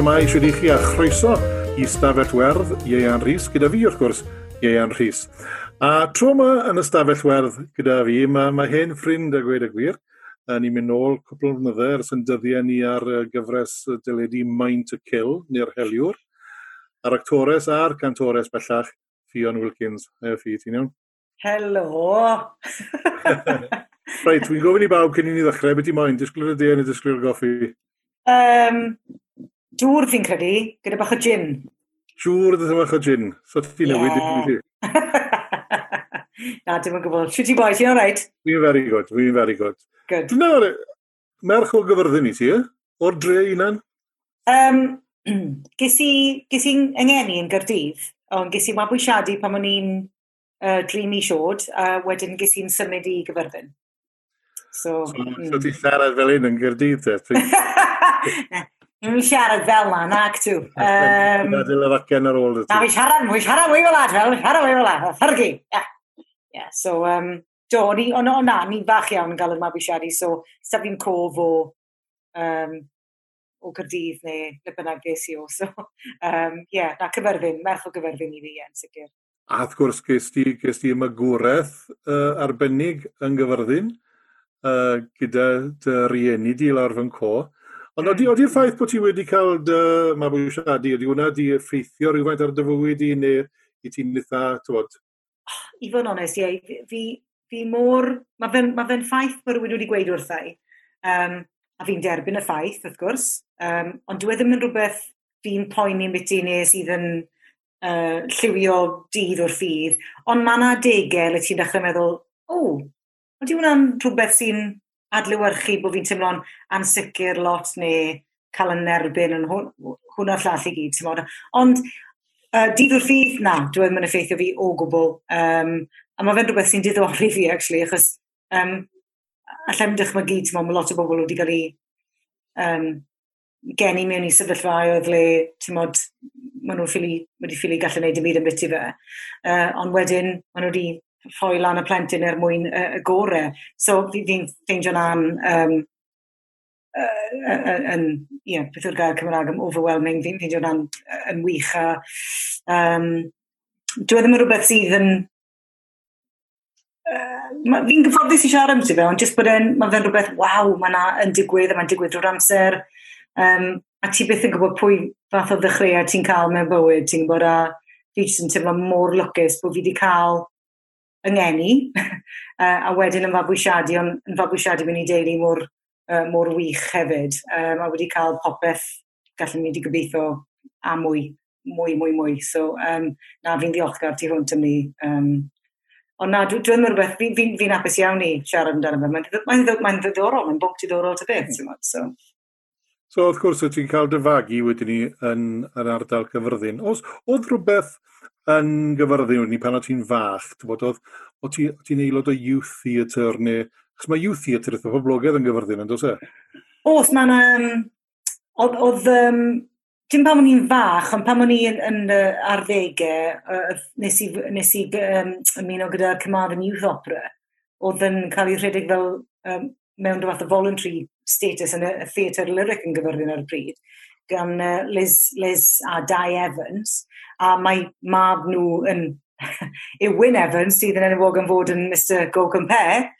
Siamai chi a chroeso i Stafell Werdd, Ieian Rhys, gyda fi wrth gwrs, Ieian Rhys. A tro yma yn y Stafell Werdd gyda fi, mae, mae hen ffrind a gweud y gwir, a ni'n mynd nôl cwpl o fnyddau ers yn dyddiau ni ar gyfres dyledu Mind to Kill, neu'r heliwr, a'r actores a'r cantores bellach, Fion Wilkins. Hei, Fi, ti'n iawn? Helo! Rhaid, dwi'n gofyn i bawb cyn i ni ddechrau, beth i moyn? Disgwyl y de neu disgwyl y goffi? Um, Dŵr fi'n credu, gyda bach o gin. Dŵr gyda e bach o gin. So ti newid i fi. Na, dim yn gwybod. Shwt ti boi, ti'n alright? Fi'n very good, fi'n very good. Good. Dwi'n Dyna, merch o gyfyrddin i ti, eh? O'r dre unan? Um, ges i'n yngeni yn Gyrdydd, ond ges i mabwysiadu pan o'n i'n uh, drin i siod, a wedyn ges i'n symud i gyfyrddin. So, so, mm. so ti siarad fel un yn Gyrdydd, te? Mi'n siarad fel na, na actw. Um, Gadil y facian ar ôl. Na, fi siarad, fi siarad mwy fel ad, fel, mi'n siarad mwy fel ad, ffyrgu. Yeah. yeah, so, um, do, ni, o, no, na, ni fach iawn yn gael y mabwysiadu, so, sef fi'n cof o, um, o Cyrdydd neu le bynnag ges i o. So, um, yeah, na, cyferfyn, merch o gyferfyn i fi, yn sicr. A wrth gwrs, ges ti, ges ti ymagwraeth uh, arbennig yn gyfyrddin, uh, gyda dy rieni di lawr fy nco. Ond oeddi, oeddi'r ffaith bod ti wedi cael dy mabwysiadu, ydi hwnna di effeithio rhywfaint ar dy fywyd i neu i ti'n nitha, tywod? I fod yn onest, ie, fi, fi mor... Mae fe'n ma fe ffaith bod rhywun wedi gweud wrtha i. Um, a fi'n derbyn y ffaith, wrth gwrs. Um, ond dwi e ddim yn rhywbeth fi'n poeni poeni'n i neu sydd yn uh, lliwio dydd o'r ffydd. Ond mae yna degau le ti'n dechrau meddwl, o, oh, ydy hwnna'n rhywbeth sy'n adlewyrchu bod fi'n teimlo'n ansicr lot neu cael yn erbyn yn hwnna'r llall i gyd, ti'n. Ond uh, dydd o'r ffydd na, dwi'n e mynd effeithio fi o gwbl. Um, a mae fe'n rhywbeth sy'n diddori fi, actually, achos um, allai'n dychmygu, ti'n modd, mae lot o bobl wedi cael ei um, geni mewn i sefyllfau oedd le, ti'n modd, maen nhw'n ffili, wedi ffili gallu gwneud y byd yn byty fe. Uh, ond wedyn, maen nhw wedi rhoi lan y plentyn er mwyn y uh, gore. So fi'n fi ffeindio na'n um, yn, ie, beth yw'r gair Cymraeg yn overwhelming, fi'n ffeindio na'n yn wych a um, dwi e ddim yn rhywbeth sydd yn Uh, fi'n gyfforddus i siarad am ti fe, ond jyst bod e'n, mae fe'n rhywbeth, waw, mae na yn digwydd a mae'n digwydd drwy'r amser. Um, a ti byth yn gwybod pwy fath o ddechreuad ti'n cael mewn bywyd, ti'n gwybod a fi jyst yn teimlo mor lwcus bod fi wedi cael yngeni, ngeni, a wedyn yn fabwysiadu, ond yn fabwysiadu mewn i deulu mor, uh, mor wych hefyd. Um, a wedi cael popeth gallwn ni wedi gobeithio a mwy, mwy, mwy, mwy. So, um, na fi'n ddiolchgar ti hwnt am ni. Um, ond na, dwi'n dwi meddwl rhywbeth, fi'n fi, fi fi apus iawn i siarad amdano fe. Mae'n ma ma ddiddorol, mae'n bwc diddorol ty beth. Mm. So. so, wrth gwrs, wyt ti'n cael dyfagu wedyn ni yn, yn ardal cyfyrddin. Os, oedd rhywbeth yn gyfarddwn ni pan o ti'n fach? Bod oedd, o ti'n ti aelod o youth theatre neu... Chos mae youth theatre eitha poblogaidd yn gyfarddyn, yn dos e? Oes, mae'n... Um, oedd... oedd um, dim pan o'n i'n fach, ond pan o'n i'n yn, ar ddegau, uh, nes i, nes i um, ymuno gyda Cymraeg yn Youth Opera, oedd yn cael ei rhedeg fel um, mewn rhywbeth o voluntary status yn y, y theatr lyric yn gyfyrddin ar y pryd gan uh, Liz, Liz a Di Evans, a mae mab nhw yn Wyn Evans sydd yn enwog yn fod yn Mr Go Compare.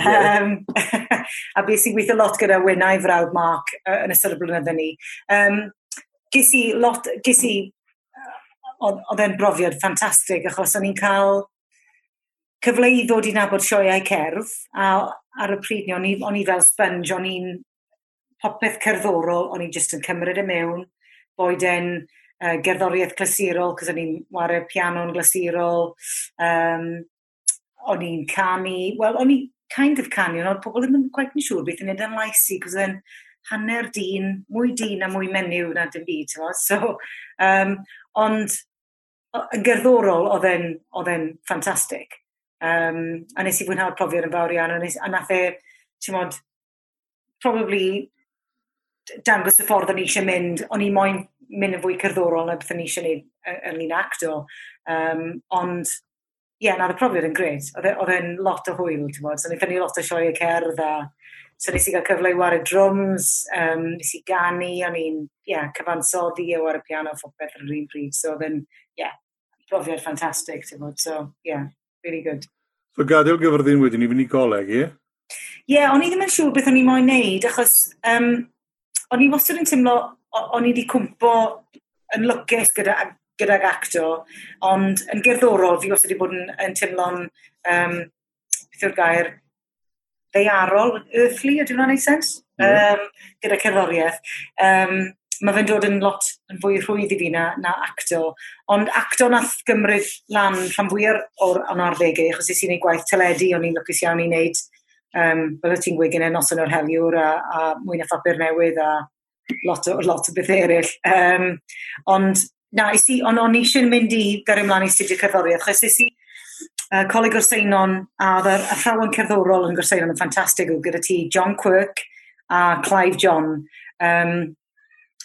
Yeah. Um, a beth sy'n gweithio lot gyda Wyn a'i frawd Mark uh, yn ystod y blynyddoedd ni. Um, ges i lot, ges i, oedd e'n brofiad ffantastig achos o'n i'n cael cyfle i ddod i nabod sioeau cerdd a ar y pryd ni, o'n i, on i fel sponge, o'n i'n popeth cerddorol, o'n i'n just yn cymryd y mewn, boed yn uh, gerddoriaeth glasurol, cos o'n i'n wario piano'n glasurol, um, o'n i'n canu, wel, o'n i'n kind of canu, ond pobl ddim yn quite yn siŵr beth yn edrych yn laisi, cos o'n hanner dyn, mwy dyn a mwy menyw na dim byd, ti'n So, um, ond yn gerddorol oedd e'n ffantastig. Um, a nes i fwynhau'r profiad yn fawr iawn, a, nes, a nath e, ti'n modd, probably dangos y ffordd o'n i eisiau mynd. O'n i moyn mynd yn fwy cerddorol na beth o'n i eisiau gwneud un acto. Um, ond, ie, yeah, na'r profiad yn gred. Oedd e, e'n lot o hwyl, ti'n bod. So, ni'n ffynnu lot o sioe cerdd a... So, nes i gael cyfle i war y drums, um, nes i ganu, o'n i'n, yeah, cyfansoddi e war y piano, phopeth ar yr un pryd. So, oedd e'n, ie, yeah, profiad ffantastig, ti'n bod. So, ie, yeah, really good. So, gadael gyfrddin wedyn i fynd i goleg, ie? Ie, yeah, o'n i ddim yn siŵr beth o'n i moyn neud, achos um, o'n i wastad yn teimlo, o'n i wedi cwmpo yn lwcus gyda, gyda'r acto, ond yn gerddorol fi wastad wedi bod yn, yn teimlo'n, um, beth yw'r gair, ddeiarol, earthly, ydy hwnna'n neud sens? Mm. Um, gyda cerddoriaeth. Um, mae fe'n dod yn lot yn fwy rhwydd i fi na, na acto. Ond acto nath gymryd lan rhan fwy o'r anarddegau, achos i si'n ei gwaith teledu, o'n i'n lwcus iawn i wneud um, fel y ti'n gweud gen i noson o'r heliwr a, a mwy na phapur newydd a lot o, lot o beth eraill. Um, ond na, is i, ond o'n i eisiau'n mynd i gyrru ymlaen i studio cerddoriaeth, chos isi uh, coleg o'r Seinon a yr athrawon cerddorol yn Gorseinon yn ffantastig yw gyda ti John Quirk a Clive John. Um,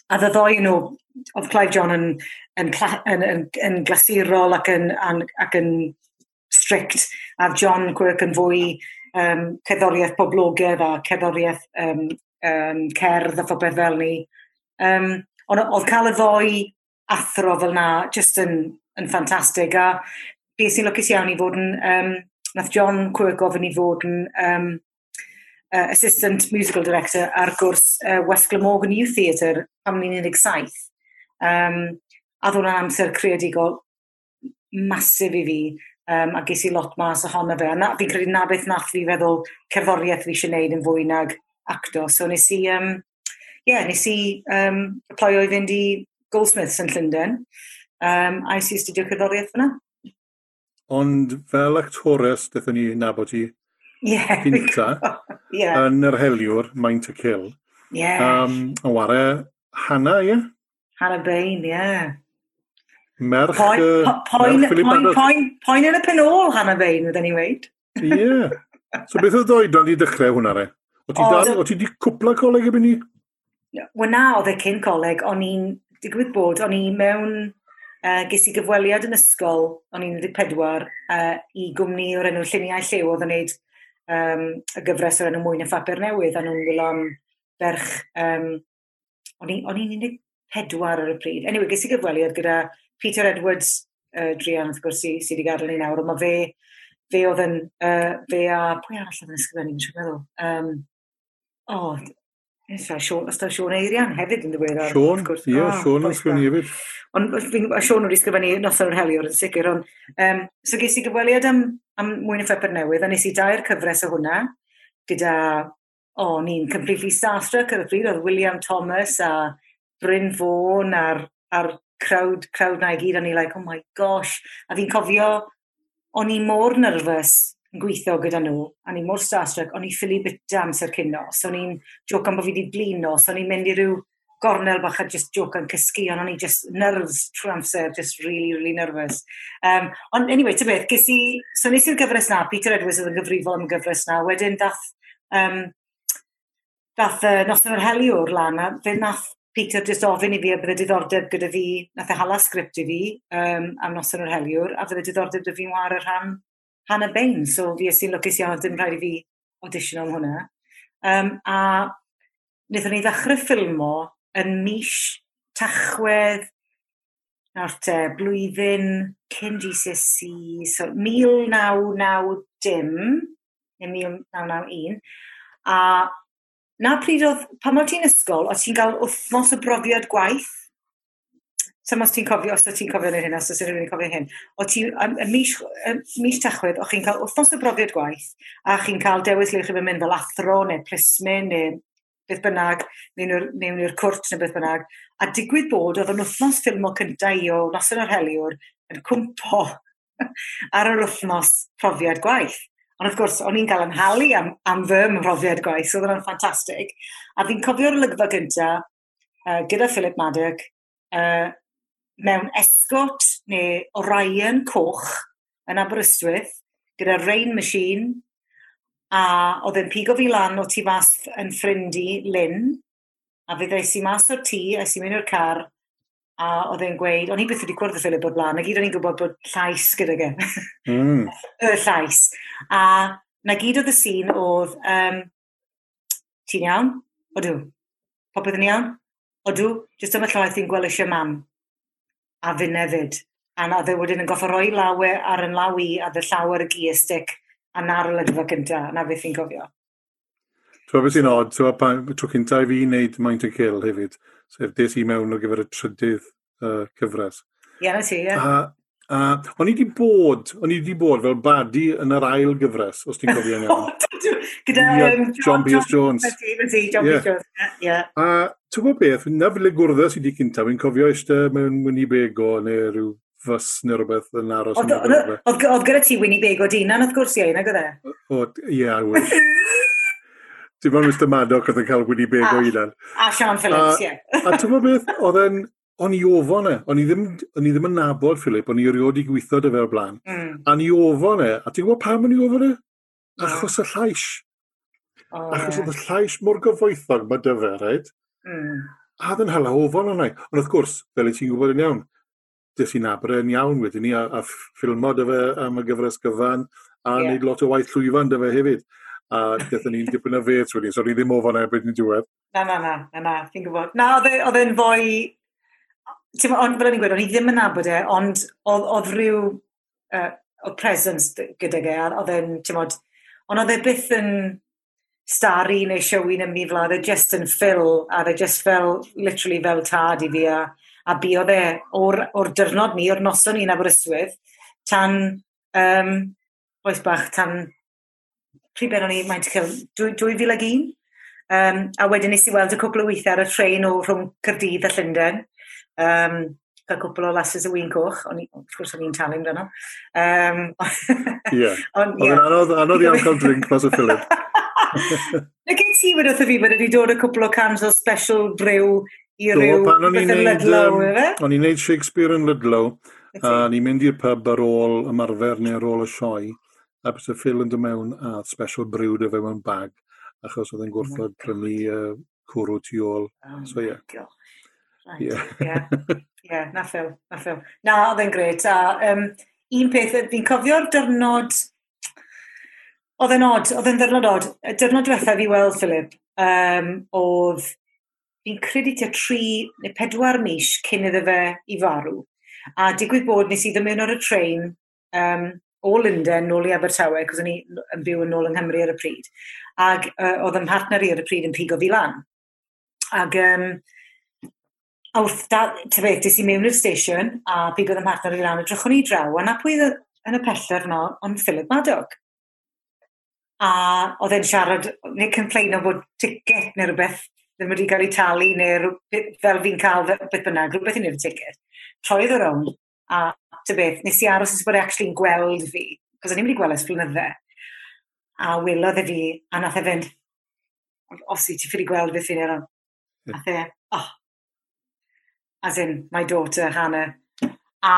a dda ddoi nhw, oedd Clive John yn, yn, yn, yn, yn glasurol ac yn, ac yn strict, a John Quirk yn fwy um, cerddoriaeth poblogaidd a cerddoriaeth um, um, cerdd a phobeth fel ni. Um, ond oedd cael y ddoi athro fel na, just yn, yn ffantastig. A beth sy'n lwcus iawn i fod yn, um, nath John Quirk ofyn i fod yn um, uh, Assistant Musical Director ar gwrs uh, West Glamorgan Youth Theatre pan ni'n 17. Um, a ddod amser creadigol masif i fi um, a ges i lot mas ohono fe. A fi'n credu na beth nath fi feddwl cerddoriaeth fi eisiau gwneud yn fwy nag acto. So nes i, um, yeah, nes i um, applyio i fynd i Goldsmiths yn Llundain. Um, a nes i studio cerddoriaeth fyna. Ond fel actores, dethon ni nabod i yeah, gynta, yeah. yn yr heliwr, Mind to Kill. Yeah. Um, a ware Hannah, ie? Yeah? Hannah Bain, ie. Yeah merch... Poen, uh, poen, merch poen, poen, poen yn y penol, Hannah Fein, wedi'n ei weid. Ie. Yeah. So beth oedd oed oedran i dechrau hwnna re? O ti, o, dal, o ti di cwpla coleg ebyn ni? Wel na, oedd e cyn coleg, o'n i'n digwydd bod, o'n i mewn, uh, ges i gyfweliad yn ysgol, o'n i'n 14, uh, i gwmni o'r enw lluniau llew oedd yn neud um, y gyfres o'r enw mwy na phapur newydd, a nhw'n gwylio am berch, um, o'n i'n 14 ar y pryd. Anyway, ges i gyfweliad gyda Peter Edwards, uh, Drian, wrth gwrs, sydd wedi gadael ni nawr, ond mae fe, fe oedd yn, uh, fe a, pwy arall oedd yn ysgrifennu, dwi'n meddwl. Um, o, oh, Eitha, Sean, ysdaw Sean Eirian hefyd yn ddiweddar. Sean, ie, oh, Sean yn sgwennu hefyd. Ond Sean wedi sgwennu noson o'r heliwr yn sicr, ond um, so ges i gyfweliad am, am mwyn y ffepr newydd, a nes i dair cyfres o hwnna, gyda, o, oh, ni'n completely starstruck ar y pryd, oedd William Thomas a Bryn Fawn a'r, ar crowd, crowd na i gyd, o'n i like, oh my gosh. A fi'n cofio, o'n i mor nervous yn gweithio gyda nhw, a ni mor starstruck, o'n i ffili bita amser cynno, so o'n i'n joc am bod fi wedi blino, so o'n i'n mynd i ryw gornel bach a just joc yn cysgu, ond o'n i just nerves trwy amser, just really, really nervous. Um, ond anyway, ty beth, ges i, so nes i'r gyfres na, Peter Edwards oedd yn gyfrifol am y gyfres na, wedyn dath, um, dath uh, Noson yr Heliwr lan, a fe nath Peter just ofyn i fi a bydde diddordeb gyda fi, nath e hala sgript i fi um, am noson o'r heliwr, a bydde diddordeb gyda fi'n war y rhan, Hannah Bain. So fi ysyn lwcus iawn, dim rhaid i fi audition am hwnna. Um, a wnaethon ni ddechrau ffilmo yn mis tachwedd, nawr te, blwyddyn cyn GCSE, so 1990 dim, neu 1991, a na pryd oedd, pan oedd ti'n ysgol, oedd ti'n cael wythnos o brofiad gwaith. Sam os ti'n cofio, os ti'n cofio hyn, os ydych chi'n cofio hyn. O ti, y mis, mis techwyd, o'ch chi'n cael wrthnos o brofiad gwaith, a chi'n cael dewis le chi'n mynd fel athro, neu plismyn, neu beth bynnag, mewn i'r cwrt neu beth bynnag. A digwydd bod, oedd yn wythnos ffilm o cyntaf i o Noson o'r Heliwr yn cwmpo ar yr wythnos profiad gwaith. Ond wrth gwrs, o'n i'n cael ymhalu am, am fy mhrofiad gwaith, so oedd hwnna'n ffantastig. A fi'n cofio'r olygfa gyntaf uh, gyda Philip Maddock uh, mewn esgot neu Orion Coch yn Aberystwyth gyda Rain Machine a oedd yn pigo fi lan o tu fas yn ffrindi Lynn a fe ddeis i mas o'r tŷ a si mynd i'r car A oedd e'n gweud, o'n i beth wedi cwrdd y Philip o'r blaen, a gyd o'n i'n gwybod bod llais gyda ge. Mm. y llais. A na gyd oedd y sîn oedd, um, ti'n iawn? Odw. Popeth yn iawn? Odw. Jyst yma llaeth i'n gweld eisiau mam. A fy nefyd. A na dde wedyn yn goffa roi lawer ar yn law i a dde llawer y gi stick a nar y lygfa cynta. Na beth fi'n cofio. So beth sy'n od, so pan, tro cynta i fi wneud maint y Kill hefyd, sef des i mewn o gyfer y trydydd uh, cyfres. Ie, na ti, ie. A, a o'n i wedi bod, o'n i wedi bod fel badi yn yr ail gyfres, os ti'n cofio'n iawn. Gyda um, John, Pierce Jones. John Pierce Jones, ie. A ti'n gwybod beth, na fel y gwrddau sydd wedi cynta, fi'n cofio eistedd mewn Winnebago neu rhyw fys neu rhywbeth yn aros. Oedd gyda ti Winnie Beg dinan, wrth gwrs, ie, na gyda? e? Ie, I wish. Dim ond Mr Maddock oedd yn cael Winnie Beg o unan. A Sean Phillips, ie. A ti'n gwybod beth, oedd e'n, o'n i ofon e, o'n i ddim, o'n i ddim yn nabod Philip, o'n i erioed i gweithio dy fel blaen. Mm. A ni ofon e, a ti'n gwybod pam o'n i ofon e? Achos y llais. Oh, Achos oedd y llais mor gyfoethog mae dy fe, rhaid? Mm. A ddyn hala ofon o'n i. Ond wrth gwrs, fel i ti'n gwybod yn iawn, dys i'n abren iawn wedyn ni, a, a ffilmo dy fe am y gyfres gyfan, a yeah. neud lot o waith llwyfan dy fe hefyd a gyda ni'n dipyn o fet wedyn, so ni ddim ofon erbyn ni'n diwedd. Na, na, na, na, na, fi'n gwybod. Na, oedd e, e'n fwy... Ti'n ond fel o'n i'n gweud, o'n i ddim yn nabod e, ond oedd rhyw uh, o presence gyda ge, oedd e'n, ti'n modd, ond oedd e byth yn stari neu siowi yn ymwneud fel, oedd e just yn ffil, a oedd e just fel, literally fel tad i fi, a, a bu oedd e o'r, or dyrnod ni, o'r noson ni'n Aberystwyth, tan um, oes bach tan pryd ben o'n i, mae'n ti'n cael, 2001. Um, a wedyn nes i weld y cwbl o weithiau ar y tren o rhwng Cyrdydd a Llundain. Um, cael cwbl o lasses y wyn coch, ond wrth gwrs o'n i'n talu amdano. Um, Ie. Ond yn anodd, anodd iawn cael drink mas o Philip. Na gen ti wedi wrth fi bod wedi dod y cwbl o cans o special brew i ryw beth yn Ludlow, efe? O'n i'n neud Shakespeare yn Ludlow, a ni'n mynd i'r pub ar ôl ymarfer neu ar ôl y sioe a beth y Phil yn dod mewn a special brewd o fe mewn bag, achos oedd yn oh gwrthod prynu uh, cwrw tu ôl. Oh so, ie. Yeah. Right. Yeah. yeah. yeah, na ffil, e, na Phil. E. Na, oedd e'n gret. A um, un peth, fi'n cofio'r dyrnod... Oedd e'n od, oedd e'n dyrnod od. Y dyrnod diwetha fi weld, Philip, um, oedd fi'n credu tua tri neu pedwar mis cyn iddo fe i farw. A digwydd bod nes i ddim mewn ar y trein um, o Lundain nôl i Abertawe, cos o'n i yn byw yn ôl yng Nghymru ar y pryd. Ac uh, oedd yn partner i ar y pryd yn pigo fi lan. Ac um, a wrth da, ty beth, dis i mewn i'r station a pigodd yn partner i lan a ni draw. A na pwy yn y pellter yno, ond Philip Madog. A oedd e'n siarad, neu complain o bod ticket neu rhywbeth ddim wedi cael ei talu neu fel fi'n cael beth bynnag, rhywbeth i wneud y ticket. Troedd o rown, a ta beth, nes i aros ys bod e actually'n gweld fi, cos o'n i'n mynd i gweld ys flynydde, A wylodd e fi, a nath e fynd, os i ti ffili gweld beth fi'n eron. Nath e, oh, as in, my daughter, Hannah. A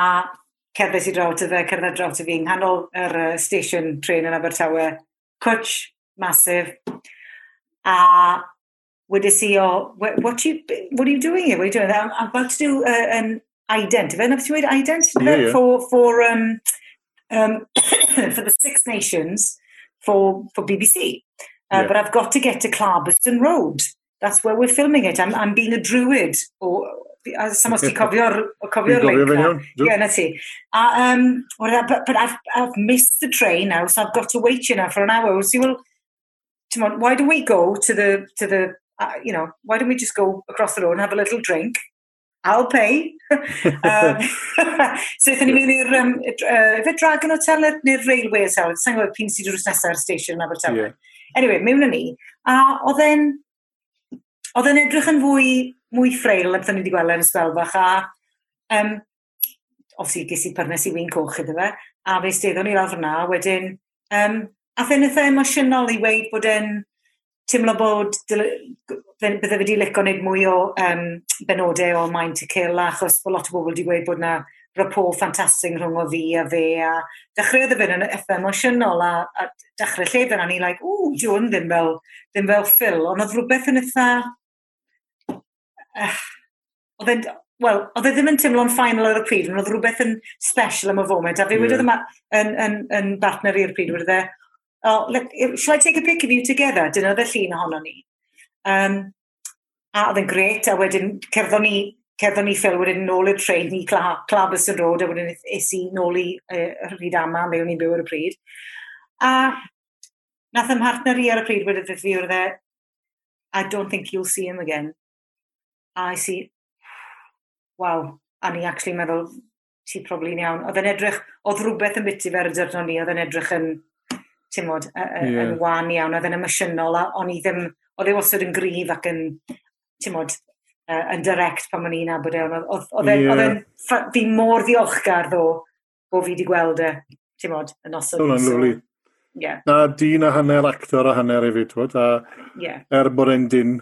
cerdded i draw ta fe, cerdded draw ta fi, nghanol yr uh, station train yn Abertawe. Cwtch, massive, A wedes i o, what, what, you, what are you doing here? What are you doing? I'm, I'm about to do uh, an ident. Fe na beth ti'n ident? Yeah, yeah. For, for, um, um, for the Six Nations for, for BBC. Uh, yeah. But I've got to get to Clarbeston Road. That's where we're filming it. I'm, I'm being a druid. Or, uh, as os ti cofio'r cofio link. Yeah, na ti. A, um, but, but I've, I've missed the train now, so I've got to wait you now for an hour. So, well, tomorrow, on, why don't we go to the, to the uh, you know, why don't we just go across the road and have a little drink I'll pay. um, so, eithon ni fynd i'r, um, uh, Dragon Hotel neu'r Railway Hotel, sa'n gwybod pyn sydd drws nesaf ar station yn Abertawe. Yeah. Anyway, mewn yn ni, a oedd e'n, oedd e'n edrych yn fwy, mwy ffreil na beth ni wedi gweld yn ysbel fach, a um, obviously ges i pyrnes i wyn coch iddo fe, a fe steddon ni lawr yna, wedyn, um, a fe eitha e emosiynol i weid bod e'n, teimlo bod bydde fi wedi licio wneud mwy o um, benodau o Mind to Kill, achos bod lot o bobl wedi gweud bod na rapport ffantastig rhwng o fi a fe, a dechreuodd y fynd yn effe emosiynol, a, a dechrau lle fyna ni, like, ww, John ddim fel, ddim fel Phil, ond oedd rhywbeth yn eitha... Uh, eh, oedd Wel, oedd e ddim yn teimlo'n ffainal ar y pryd, ond oedd rhywbeth yn special am y foment, a fi mm. wedodd yn, yn, yn, yn partner i'r pryd, wedodd e, oh, look, shall I take a pic of you together? Dyna oedd y llun ohono ni. Um, a oedd yn gret, a wedyn cerddon ni, cerddon ni ffil wedyn nôl y trein i Cla Claberson Road, a wedyn is i nôl i uh, Rhyd ama, mewn ni'n byw ar y pryd. A nath ym hartner i ar y pryd wedi dweud fi wrth e, I don't think you'll see him again. A I see, wow, a ni actually meddwl, ti probably'n iawn. Oedd yn edrych, oedd rhywbeth yn biti fe ar y dyrno ni, oedd yn edrych yn timod, yeah. yn wan iawn, oedd yn emosiynol, a o'n i ddim, oedd e wastad yn gryf ac yn, timod, uh, yn direct pan o'n i'n abod e, e oedd e'n, fi mor ddiolchgar ddo, bo fi wedi gweld e, timod, yn osod. Oedd e'n lwli. Yeah. Na dyn a hanner actor a hanner i fi, twyd, a yeah. er bod e'n dyn,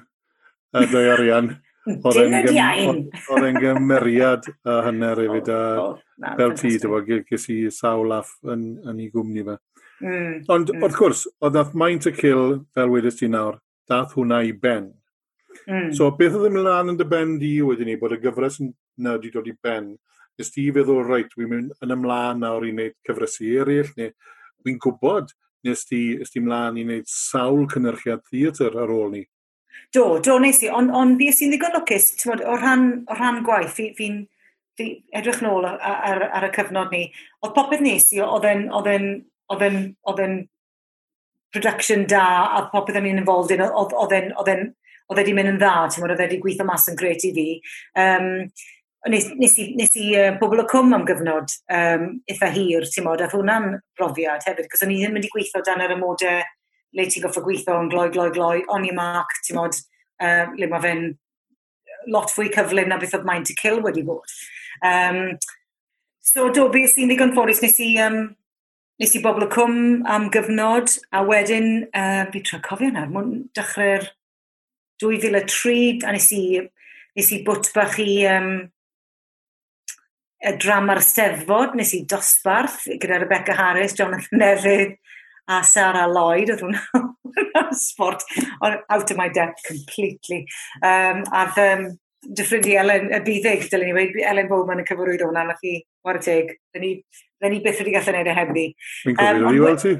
a doi arian. Oedd e'n gymeriad a hanner i hefyd, a fel ti, dy fo, ges i sawl laff yn, yn ei gwmni fe. Mm, Ond mm. wrth gwrs, oedd dath Mind to Kill, fel wedys ti nawr, dath hwnna i ben. Mm. So beth oedd ymlaen yn dy ben di wedyn ni, bod y gyfres yna wedi dod i ben, ys ti feddwl, reit, wy'n mynd yn ymlaen nawr i wneud cyfresu eraill, neu wy'n gwybod, nes ti, ys ti ymlaen i wneud sawl cynnyrchiad theatr ar ôl ni. Do, do nes i, ond on, fi sy'n ddigon lwcus, o rhan, o rhan gwaith, fi'n fi, fi edrych nôl ar, ar, ar, y cyfnod ni, oedd popeth nes i, oedd yn Oedd e'n, oedd e'n production da a popeth o'n i'n involved in, oedd e'n, oedd e'n, oedd wedi mynd yn dda, ti'n mwyn, oedd wedi gweithio mas yn gret i fi. Um, nes, nes i, nes i uh, bobl o cwm am gyfnod um, eitha hir, ti'n modd, a hwnna'n brofiad hefyd, cos o'n i ddim wedi gweithio dan yr ymodau le ti'n goffa gweithio yn gloi, gloi, gloi, on i mark, ti'n modd, uh, le mae fe'n lot fwy cyflym na beth oedd Mind to Kill wedi bod. Um, so do, beth sy'n ddigon ffordd, nes i um, nes i bobl y cwm am gyfnod, a wedyn, uh, fi tra cofio nawr, mwyn dechrau'r 2003, a nes i, nes i bwt bach i um, y drama'r Steddfod, nes i dosbarth gyda Rebecca Harris, Jonathan Nefydd, a Sarah Lloyd, oedd hwnna sport, out of my depth completely. Um, a um, Dyffrydi Elen, y byddig, dylen ni wedi, Elen Bowman yn cyfrwyd hwnna, nath i war y teg. Dyn ni byth wedi gallu gwneud y e hebddi. Fi'n cofio um, i weld ti.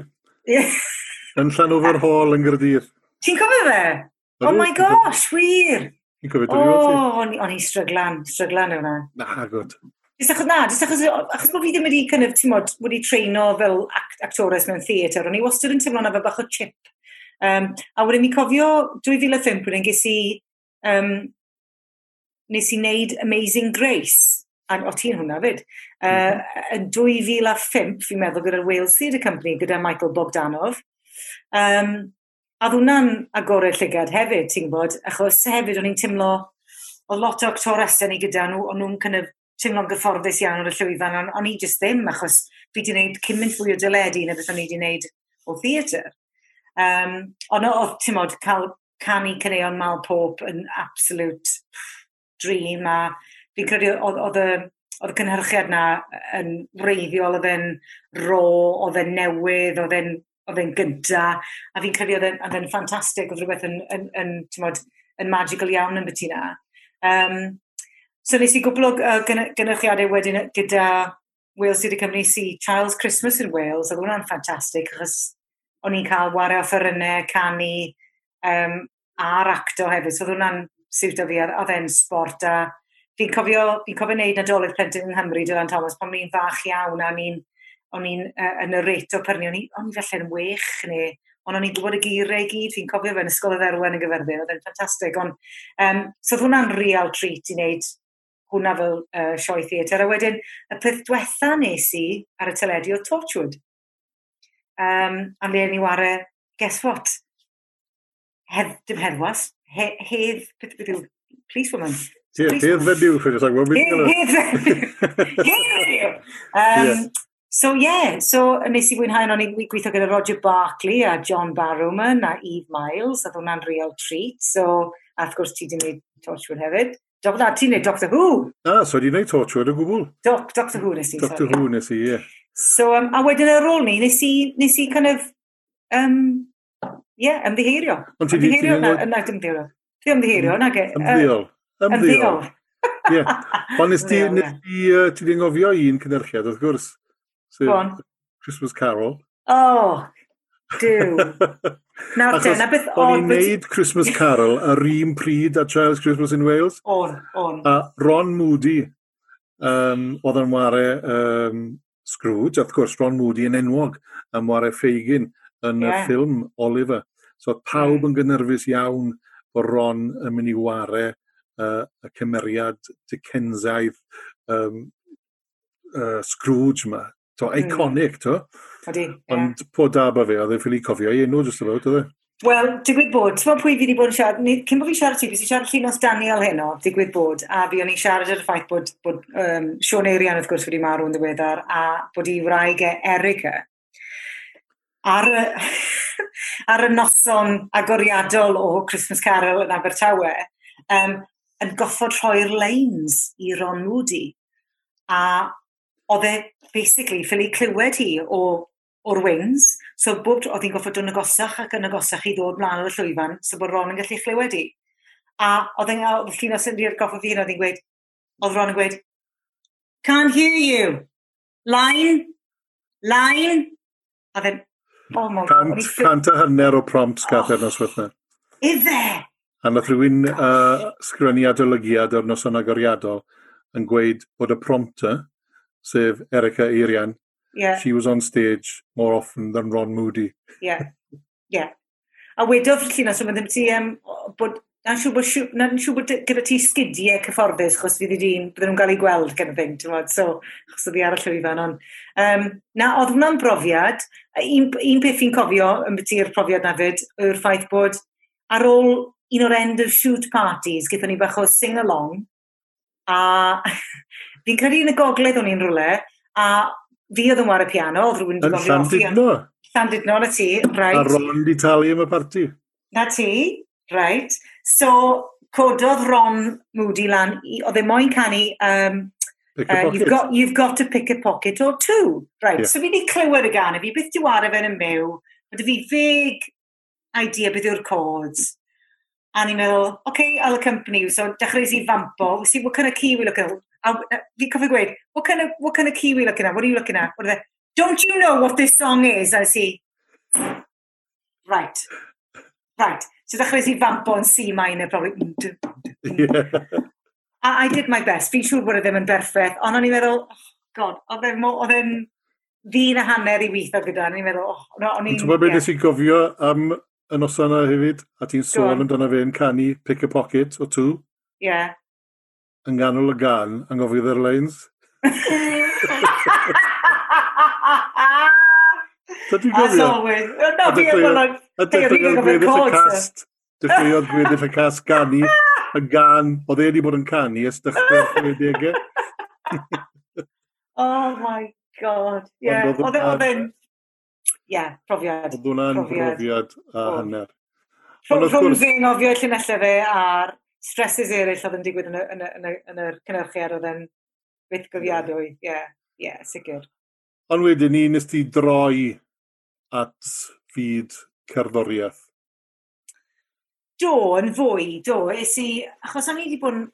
yn Llanofer Hall yn Gyrdydd. Ti'n cofio fe? Oh my gosh, wir! Fi'n cofio dy O, oh, o'n i stryglan, stryglan yna. Na, gwrdd. Jyst achos na, jyst achos, achos bod fi ddim wedi kind of, ti'n modd, wedi treino fel act actores mewn theatr, o'n i wastad yn teimlo na fe bach o chip. Um, a wedyn mi cofio 2005 wedyn ges i um, nes i wneud Amazing Grace. A o ti'n hwnna fyd. Uh, yn 2005, fi'n meddwl, gyda'r Wales Theatre Company, gyda Michael Bogdanov. Um, a ddwnna'n agorau llygad hefyd, ti'n gwybod, achos hefyd o'n i'n teimlo, o lot o actoresau ni gyda nhw, o'n nhw'n kind of teimlo'n gyfforddus iawn o'r llwyfan, ond o'n i just ddim, achos fi wedi gwneud cymaint fwy o dyledu na beth o'n i wedi gwneud o theatr. Um, ond oedd, ti'n modd, cael canu cyneuon mal pop yn absolute Dream a fi'n credu oedd y oedd y cynhyrchiad na e, yn wreiddiol, oedd e'n ro, oedd e'n newydd, oedd e'n oedd e'n gynta, a fi'n credu oedd e'n ffantastig, oedd rhywbeth yn, yn, yn, tymod, yn magical iawn yn beth yna. Um, so nes i gwbl o uh, gynhyrchiadau wedyn gyda Wales City Cymru si Charles Christmas in Wales, oedd hwnna'n ffantastig, achos o'n i'n cael wario offerynnau, canu, um, a'r acto hefyd, so oedd hwnna'n siwtio fi, oedd e'n sport, a fi'n cofio, fi'n cofio wneud nadolig plentyn yng Nghymru, Dylan Thomas, pan ni'n fach iawn, a ni'n, o'n i'n, uh, yn y reto pyrni, o'n i'n felly'n wech, neu, ond o'n i'n gwybod y geiriau i gyd, fi'n cofio fe'n ysgol y dderwen yn gyferddin, oedd e'n ffantastig, ond, um, so oedd hwnna'n real treat i wneud hwnna fel uh, sioe theatr, a wedyn, y peth diwetha nes i ar y teledu o Torchwood, um, a le ni ware, guess what, Hedd, dim heddwas, he, hedd, beth ydw, police woman. Yeah, hedd fenyw, for just like, well, we're. Hedd fenyw! Um, So yeah, so nes i fwynhau o'n i'n gweithio gyda Roger Barkley a John Barrowman a Eve Miles, a hwnna'n real treat, so a wrth gwrs ti di wneud Torchwood hefyd. Dob na, ti'n neud Doctor Who? Ah, so di wneud Torchwood o gwbl. Doc, Doctor Who nes i, Doctor sorry. Who nes i, ie. Yeah. So, um, a wedyn ar ôl ni, nes i, nes i kind of, um, Ie, yeah, ymddiheirio. Ymddiheirio Na, yna ymddiheirio. Dwi ymddiheirio, na ge. Ymddiol. Ymddiol. Ie. Ond nes ti, nes ti, ti di ngofio un cynnyrchiad, wrth gwrs. Bon. Christmas Carol. Oh, Dyw. Nawr te, na beth o'n... O'n i'n neud Christmas Carol yr un pryd a Charles Christmas in Wales. On, on. A Ron Moody um, oedd yn ware um, Scrooge, wrth gwrs Ron Moody yn enwog am ware Fagin yn yeah. y ffilm Oliver. So pawb mm. yn gynnyrfus iawn bod Ron yn mynd i ware uh, y cymeriad Dickensaidd um, uh, Scrooge yma. To, mm. iconic, to. Odi, Ond po da ba fe, oedd e'n ffili cofio i enw jyst o fod, oedd e? Wel, digwydd bod, ti'n pwy fi wedi bod yn siarad, ni, cyn bod fi siarad ti, fi wedi siarad llinos Daniel heno, digwydd bod, a fi o'n i siarad ar y ffaith bod, bod um, Sean Eirian wrth gwrs wedi marw yn ddiweddar, a bod i wraig e Erica ar y, ar y noson agoriadol o Christmas Carol yn Abertawe, um, yn goffod rhoi'r leins i Ron Moody. A oedd e, basically, ffili clywed hi o o'r wings, so bob oedd hi'n goffod dod yn agosach ac yn agosach i ddod mlaen o'r llwyfan, so bod Ron yn gallu chlywed hi. A oedd e'n gael llun o syndi'r goffa fi, oedd hi'n gweud, oedd Ron yn gweud, can't hear you, line, line, a then Oh my god. Cant a hanner o prompts gath oh, nos wythna. Ife? A nath rhywun uh, sgrennu adolygiad o'r noson agoriadol yn gweud bod y prompter, sef Erica Eirian, yeah. she was on stage more often than Ron Moody. Yeah, yeah. A wedodd llunos, so, ddim ti um, bod na'n siw bod, na siw, bod gyda ti sgidiau cyfforddus, chos fydd i di'n, bydden nhw'n cael ei gweld gen y thing, ti'n modd, so, chos oedd i ar y llwyfan, ond, um, na, oedd hwnna'n brofiad, un, un peth fi'n cofio yn byty'r profiad na fyd, yw'r ffaith bod ar ôl un o'r end of shoot parties, gyda ni bach o sing-along, a fi'n credu yn y gogledd o'n i'n rhywle, a fi oedd yn war y piano, oedd rhywun wedi gofio offi. Yn Llandudno. Llandudno, na ti, right. A Ron di talu am y parti. Na ti, right. So, cododd Ron Moody lan, oedd e moyn canu um, Uh, you've got you've got to pick a pocket or two. Right. Yeah. So fi wedi clywed y gan, fi byth diwara fe'n yn byw, ond fi fig idea beth yw'r codes. A ni'n meddwl, okay, I'll accompany you. So dechrau i fampo, we see what kind of key we looking at. A fi cofio gweud, what kind, of, what kind of key we looking at? What are you looking at? What are they? Don't you know what this song is? I see. Right. Right. So ddechrau i fampo yn C minor, probably. Mm, mm, mm. Yeah. I, I did my best. Fi'n siŵr bod e ddim yn berffaith, ond o'n i'n meddwl, oh, god, oedd e e'n oedd ddyn a hanner i weithio gyda, o'n i'n meddwl, oh, no, o'n i'n... Ti'n gwybod beth i gofio am y noson yna hefyd, a ti'n sôn amdano fe'n canu Pick a Pocket o tŵ. Ie. Yeah. Yn ganol y gan, yn gofio dde'r lines. Dydw i'n gofio. A sylwyd. No, fi yn gofio. A dechrau o'r gweddill y cast. Dechrau gweddill y cast canu. Yn gan. Oedd e wedi bod yn canu ys dechrau'r chwedegau. oh my god. Yeah. Oedd e- e'n... Ie, profiad. Oedd hwnna'n profiad a hanner. Rhwng fi'n nofio llunellau fe a'r stresses eraill oedd yn digwydd yn y yr cynnyrchiad oedd yn fythgyddiadwy. Ie, yeah. yeah, sicr. Ond wedyn ni nes ti droi at fyd cerddoriaeth? Do, yn fwy, do. Es i, achos o'n i wedi bod yn...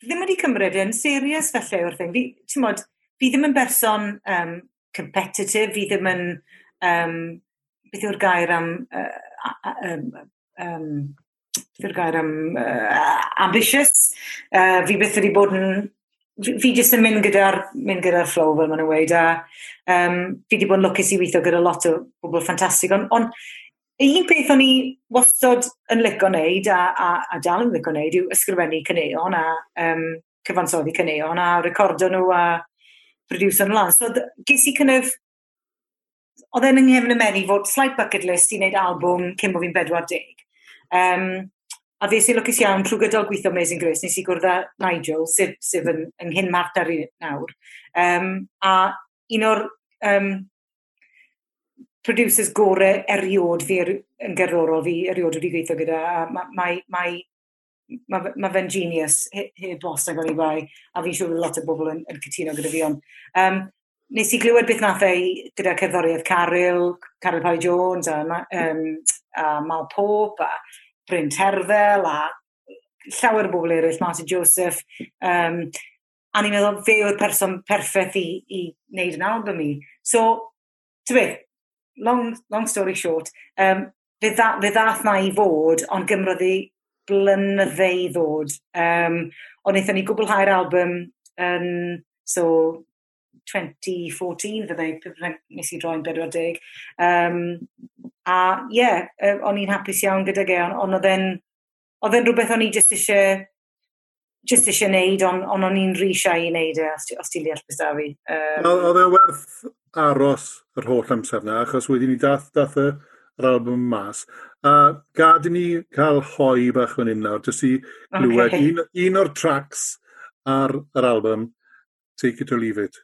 Ddim wedi cymryd yn serius felly o'r thing. fi, ti'n modd, fi ddim yn berson um, competitive, fi ddim yn, um, beth yw'r gair am, uh, um, um, beth yw'r gair am uh, ambitious. Uh, fi beth wedi bod yn fi, fi jyst yn mynd gyda'r mynd gyda'r flow fel maen nhw'n weid a um, fi wedi bod yn lwcus i weithio gyda lot o bobl ffantastig ond on, un peth o'n i wastod yn licio wneud a, a, a dal yn licio wneud yw ysgrifennu cyneuon a um, cyfansoddi cyneuon a recordo nhw a producer nhw lan. So ges i kind of oedd e'n ynghyfn y menu fod slight bucket list i wneud albwm cyn bod fi'n 40 um, A fes i lwcus iawn trwy gydol gweithio Amazing Grace, nes i gwrdd â Nigel, sef, sef yn, yng nghyn Marta nawr. Um, a un o'r um, producers gore eriod fi er, yn gerddorol fi eriod wedi gweithio gyda a mae mae, mae, ma, ma fe'n genius heb bost ag o'n i bai a fi'n siŵr lot o bobl yn, yn cytuno gyda fi ond um, nes i glywed beth nath ei gyda cerddoriaeth Caryl, Caryl Pari Jones a, um, a Mal Pope, a Bryn Terfel a llawer o bobl eraill, Martin Joseph. Um, a ni'n meddwl fe yw'r person perffaith i, i wneud yn album i. So, ti beth, long, long story short, um, fe, dda, fe ddath na i fod, ond gymrodd i blynydde i ddod. Um, ond eithon ni gwblhau'r album, um, so 2014 fydde, nes i droi'n 40. Um, a ie, yeah, o'n i'n hapus iawn gyda ge, ond oedd e'n oedd e'n rhywbeth o'n i just eisiau just eisiau neud, ond on o'n i'n rhi siai i neud e, os, os ti'n deall beth da fi. Um, oedd e werth aros yr holl amser na, achos wedi ni dath, dath y yr album mas. A gad i ni cael hoi bach fan hyn nawr, jyst i glywed okay. un, un o'r tracks ar yr album, Take It or Leave It.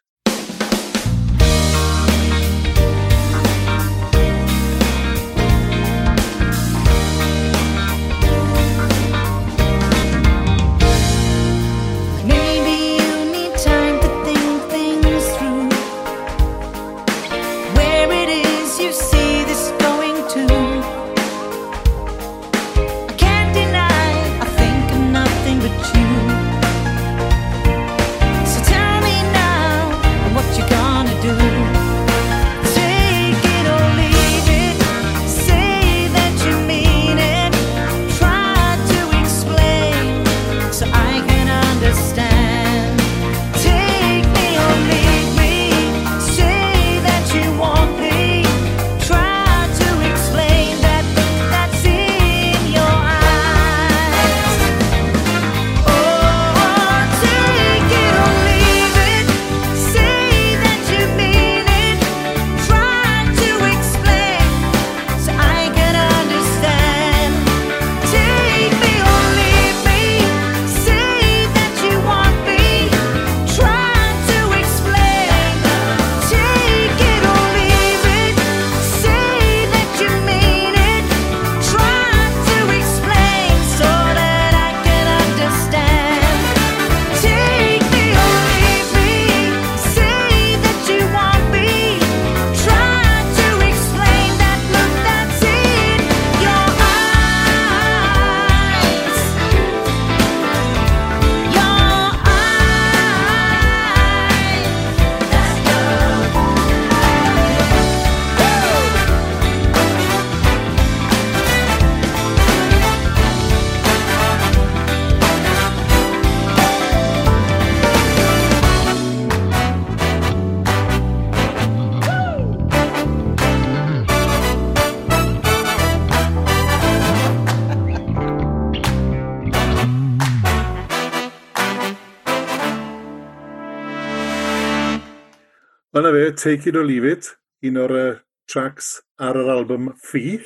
Ond fe, Take It or Leave It, un o'r uh, tracks ar yr album Fee.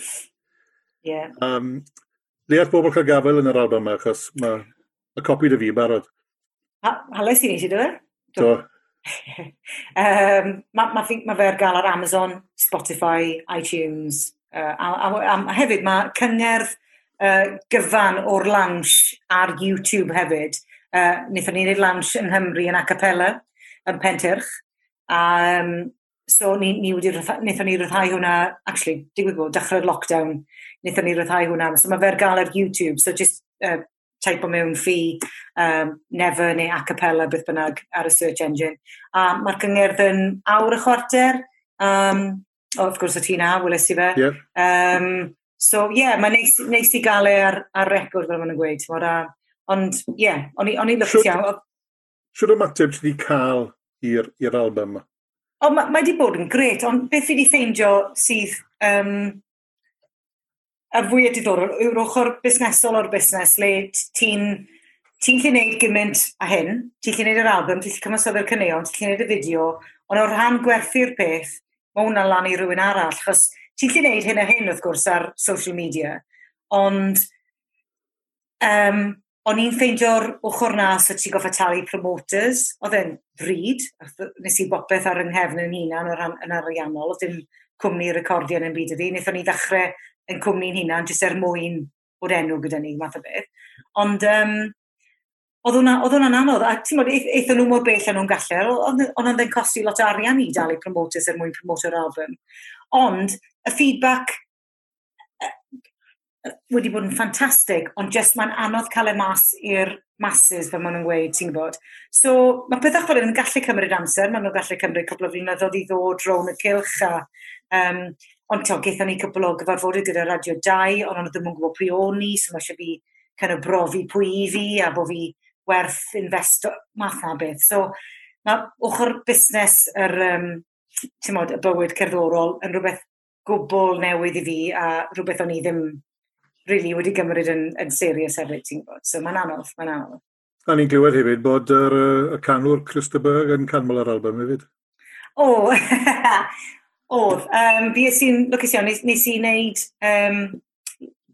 Yeah. Um, le all bobl cael gafel yn yr album yma, achos mae y copi dy fi barod. Halais i ni eisiau dweud? Do. um, mae ma, ma fe ar gael ar Amazon, Spotify, iTunes, uh, a, a, a, a hefyd mae cyngerdd uh, gyfan o'r launch ar YouTube hefyd. Uh, Nethon ni'n wneud launch yng Nghymru yn Acapella, yn Penterch, A um, so ni, ni wedi wnaethon ni ryddhau hwnna, actually, digwydd bod, dechrau'r lockdown, wnaethon ni ryddhau hwnna. So mae fe'r gael ar YouTube, so just uh, type o mewn ffi, um, never neu a cappella, beth bynnag, ar y search engine. A mae'r cyngerdd yn awr y chwarter, um, oh, of course o ti na, weles i fe. Yeah. Um, so, ie, yeah, mae neis, neis i gael e ar, ar record, fel maen gweud. Ond, ie, yeah, o'n i lyfus iawn. Siwr ymateb ti wedi cael i'r album? O, oh, mae wedi bod yn gret, ond beth fi wedi ffeindio sydd um, a fwy y diddorol yw'r ochr busnesol o'r busnes le ti'n ti'n lle wneud gymaint a hyn, ti'n lle wneud yr album, ti'n lle cymansoddi'r cyneuon, ti'n lle wneud y fideo, ond o ran gwerthu'r peth, mae hwnna lan i rhywun arall, achos ti'n lle wneud hyn a hyn wrth gwrs ar social media, ond um, o'n i'n ffeindio'r ochr na o ti'n goffa talu promoters. Oedd e'n fryd, nes i bopeth ar yng nghefn yn hunan o yn ariannol, oedd dim cwmni recordio yn y byd ydi. wnaethon ni ddechrau yn cwmni'n hunan jyst er mwyn o'r enw gyda ni, math o beth. Ond um, oedd hwnna'n anodd. A ti'n modd, eithon nhw mor bell a nhw'n gallu. Ond oedd e'n costi lot o arian i dal i promoters er mwyn promoter album. Ond, y feedback wedi bod yn ffantastig, ond jyst mae'n anodd cael e mas i'r masses fel maen nhw'n gweud, ti'n gwybod. So mae pethau fel yn gallu cymryd amser, maen nhw'n gallu cymryd cwbl o flynyddoedd i ddod rown y cilch a... Um, ond to, geithon ni cwbl o gyfarfodydd gyda Radio 2, ond ond ddim yn gwybod pwy o'n ni, so mae eisiau fi kind of brofi pwy i fi a bod fi werth investo, math na beth. So mae ochr busnes yr, um, ti'n modd, y bywyd cerddorol yn rhywbeth gwbl newydd i fi a rhywbeth o'n i ddim really wedi gymryd yn, yn serius hefyd, ti'n gwybod. So mae'n anodd, mae'n anodd. A ni'n glywed hefyd bod yr, y canwr Christopher yn canmol ar album hefyd. O, oedd. Um, fi sy'n, lwcus iawn, nes, nes i wneud um,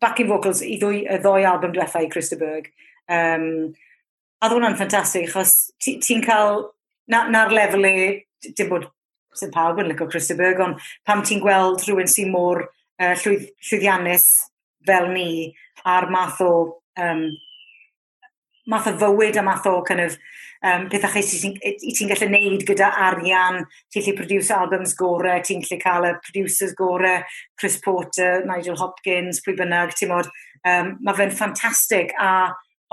backing vocals i ddwy, y ddwy album diwethaf i Christopher. Um, a ddod hwnna'n ffantastig, achos ti'n ti cael, na'r na, lefel e, i, dim bod sy'n pawb yn lyco Christopher, ond pam ti'n gweld rhywun sy'n môr uh, llwydd, llwyddiannus fel ni a'r math o um, math o fywyd a math o kind of, um, pethau chi sy'n ti'n gallu neud gyda arian, ti'n gallu produce albums gore, ti'n gallu cael y producers gore, Chris Porter, Nigel Hopkins, pwy bynnag, ti'n modd. Um, mae fe'n ffantastig a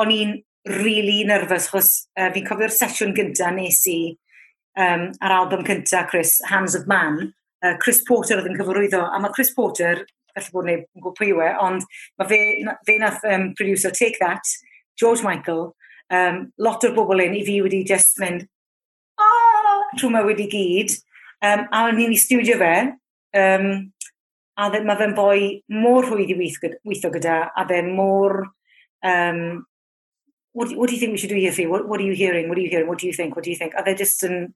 o'n i'n really nervous chos uh, fi'n cofio'r sesiwn gyntaf nes i um, ar album cyntaf Chris, Hands of Man, uh, Chris Porter oedd yn cyfarwyddo, a mae Chris Porter falle bod neb yn gwybod pwy yw e, ond mae fe, fe nath um, producer Take That, George Michael, um, lot o'r bobl un i fi wedi just mynd, oh, trwy mae wedi gyd, um, a ni'n i studio fe, um, a mae fe'n boi mor rhwydd i weithio gyda, a fe mor, um, what, what do you think we should do here for you? What, what are you hearing? What are you hearing? What do you think? What do you think? A fe just yn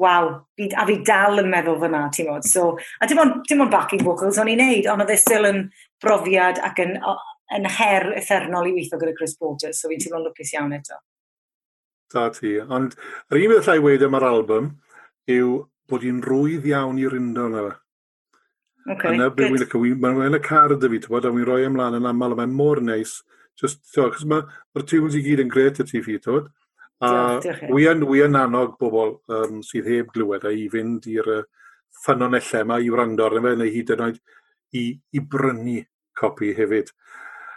waw, a fi dal yn meddwl fyna, ti'n modd. So, a dim ond, dim ond backing vocals o'n i'n neud, ond oedd e still yn brofiad ac yn, yn her effernol i weithio gyda Chris Porter, so fi'n teimlo'n lwcus iawn eto. Da ti, ond yr un beth allai wedi am yr album yw bod hi'n rwydd iawn i'r undon yna. Okay, Yna beth wy'n lyco, mae'n y car ydy fi, bod, a wy'n rhoi ymlaen yn aml, mae'n mor neis. Just, so, cos mae'r ma tunes i gyd yn gret y ti fi, tywod. Diolch, diolch. Wi yn, wy yn annog bobl um, sydd heb glywed a i fynd i'r uh, ffynonellau yma i wrando arno fe, neu hyd yn oed i, i brynu copi hefyd.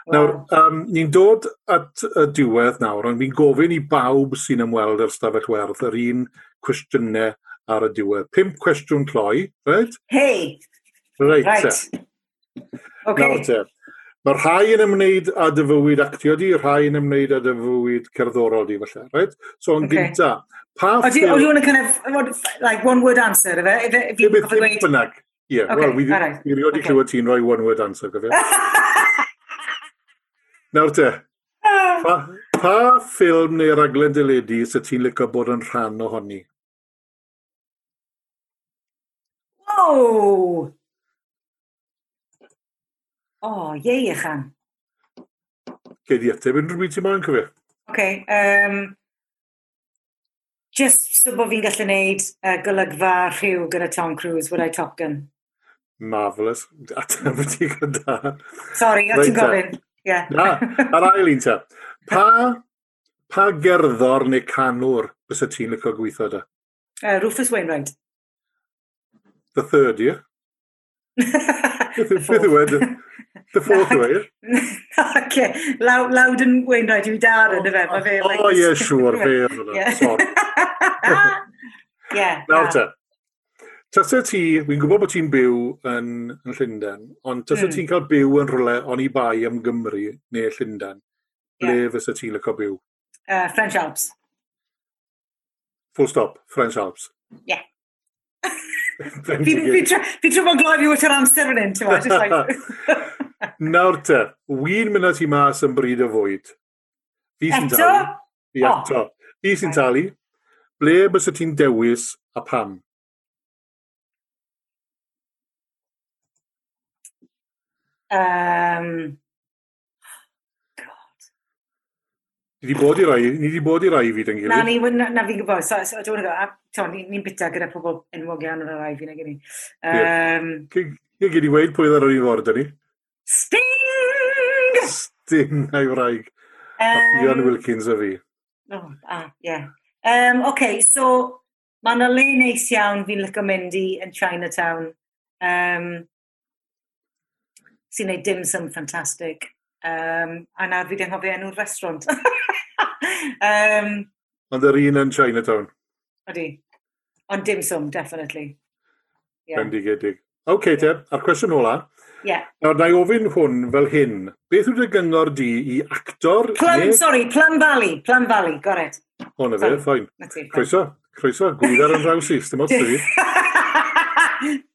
Wow. Nawr, um, ni'n dod at y diwedd nawr, ond fi'n gofyn i bawb sy'n ymweld â'r stafell werth yr un cwestiynau ar y diwedd. Pimp cwestiwn cloi, right? Hei! Right. right. Okay. Nawr te, Mae rhai yn ymwneud â dy fywyd actio di, rhai yn ymwneud â dy fywyd cerddorol di, falle, right? So, yn okay. gynta, pa ffilm... Oedd yw'n kind of, like, one word answer, efe? Ife, ife, ife, ife, ife, ife, Ie, yeah, okay, wel, we, right. we rioed i okay. clywed ti'n rhoi one word answer, gyfer. Nawr te, ah. pa, pa ffilm neu raglen dyledu sy ti'n licio bod yn rhan ohoni? Wow! O, oh, ie i chan. Gei di ateb unrhyw byd ti'n moyn cofio. Oce. Um, just so bod fi'n gallu gwneud uh, golygfa rhyw gyda Tom Cruise, would I Top Gun? Marvellous. Ateb y ti gyda. Sorry, o ti'n gofyn. Yeah. Na, ar ail un ta. Pa, pa gerddor neu canwr bys y ti'n lyco gweithio da? Uh, Rufus Wainwright. The third year. Beth yw wedyn? The fourth way? Oce, lawd yn Wainwright yw i dar yn y fe, mae fe... oh, ie, siŵr, fe oedd yna, sori. Ie. Nawr te. Tasa ti, fi'n gwybod bod ti'n byw yn, yn Llundain, ond tasa mm. ti'n cael byw yn rhywle on i bai am Gymru neu Llundain, ble yeah. fysa ti'n lyco byw? Uh, French Alps. Full stop, French Alps. Yeah. Fi trwy bod gloi fi wyt yr amser fan hyn, ti'n fawr. Nawr te, wy'n mynd at i mas yn bryd o fwyd. Fi sy'n talu. Fi eto. Fi sy'n talu. Ble bys y ti'n dewis a pam? Um, Ni wedi bod i rai, ni wedi bod i rai fi dyn gilydd. Na, ni, na, na fi'n gwybod, so, so dwi'n gwybod, ni'n ni bita gyda pobl enwog iawn o'r rai fi na gen i. Um, Ie, gyd i weid pwy ddar o'r un ford ni. Sting! Sting, a'i wraig. Um, Ian Wilkins a fi. Oh, ah, ie. Yeah. Um, okay, so, mae yna le neis iawn fi'n lyco mynd i yn Chinatown. Um, sy'n neud dim sum ffantastig. Um, a nawr fi ddim hoffi enw'r restaurant. um, Ond yr un yn Chinatown. Ydy. Ond dim sum, definitely. Yeah. Bendigedig. Oce, okay, te, a'r cwestiwn ola. Ie. Yeah. Nawr, na i ofyn hwn fel hyn. Beth yw'r gyngor di i actor... Plum, neu... sorry, Plum Valley. Plum Valley, gored. O, na fe, ffain. Croeso, croeso, gwydar yn rhaws i, dim ots fi.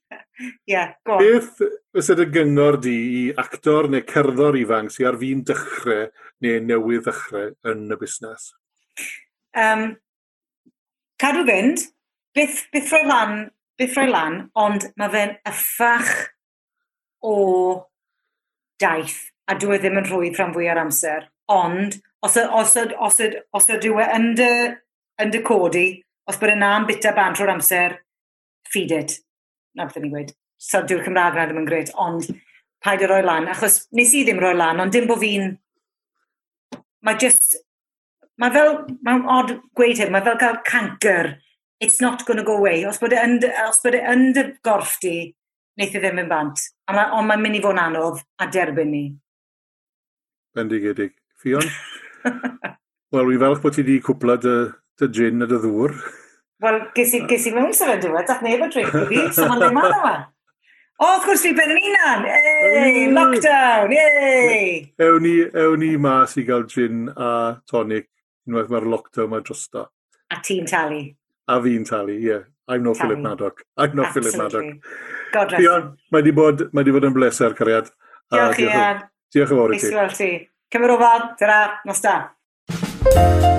yeah, go on. Beth fysa dy gyngor di i actor neu cerddor ifanc sy'n ar fi'n dechrau neu newydd dechrau yn y busnes? Um, cadw fynd, byth, byth roi lan, byth roi lan, ond mae fe'n yffach o daith a dwi e ddim yn rhwydd rhan fwy ar amser. Ond, os, os, os, os ydw e yn dy, yn dy codi, os bod yna am bita ban trwy'r amser, feed it na beth ni gweud, so dyw'r Cymraeg na ddim yn gred, ond paid o roi lan, achos nes i ddim roi lan, ond dim bod fi'n... Mae just... Mae fel... Mae'n odd gweud hyn, mae fel cael canker. It's not going to go away. Os bod e yn, os bod e yn dy gorff di, wneith i e ddim yn bant. Ma, ond mae'n mynd i fod yn anodd a derbyn ni. Bendigedig. Fion? Wel, wi falch bod ti wedi cwpla dy, dy gin a dy ddŵr. Wel, ges i, ges i mewn sefydliwedd, dath neb o dreiglo fi, so mae'n ddim arno fa. O, oh, wrth gwrs fi ben yn unan! Ei, lockdown! Ei! Ewn ni, ewn ni mas i gael gin a tonic unwaith mae'r lockdown mae drosto. A ti'n talu. A fi'n talu, ie. Yeah. I'm not Philip Maddock. I'm not Philip Maddock. God rest. Fion, mae di bod, mae di bod yn bleser, cariad. Diolch, Ian. Diolch yn fawr i ti. Diolch yn fawr ti. Cymru o fad, dyna, nos da.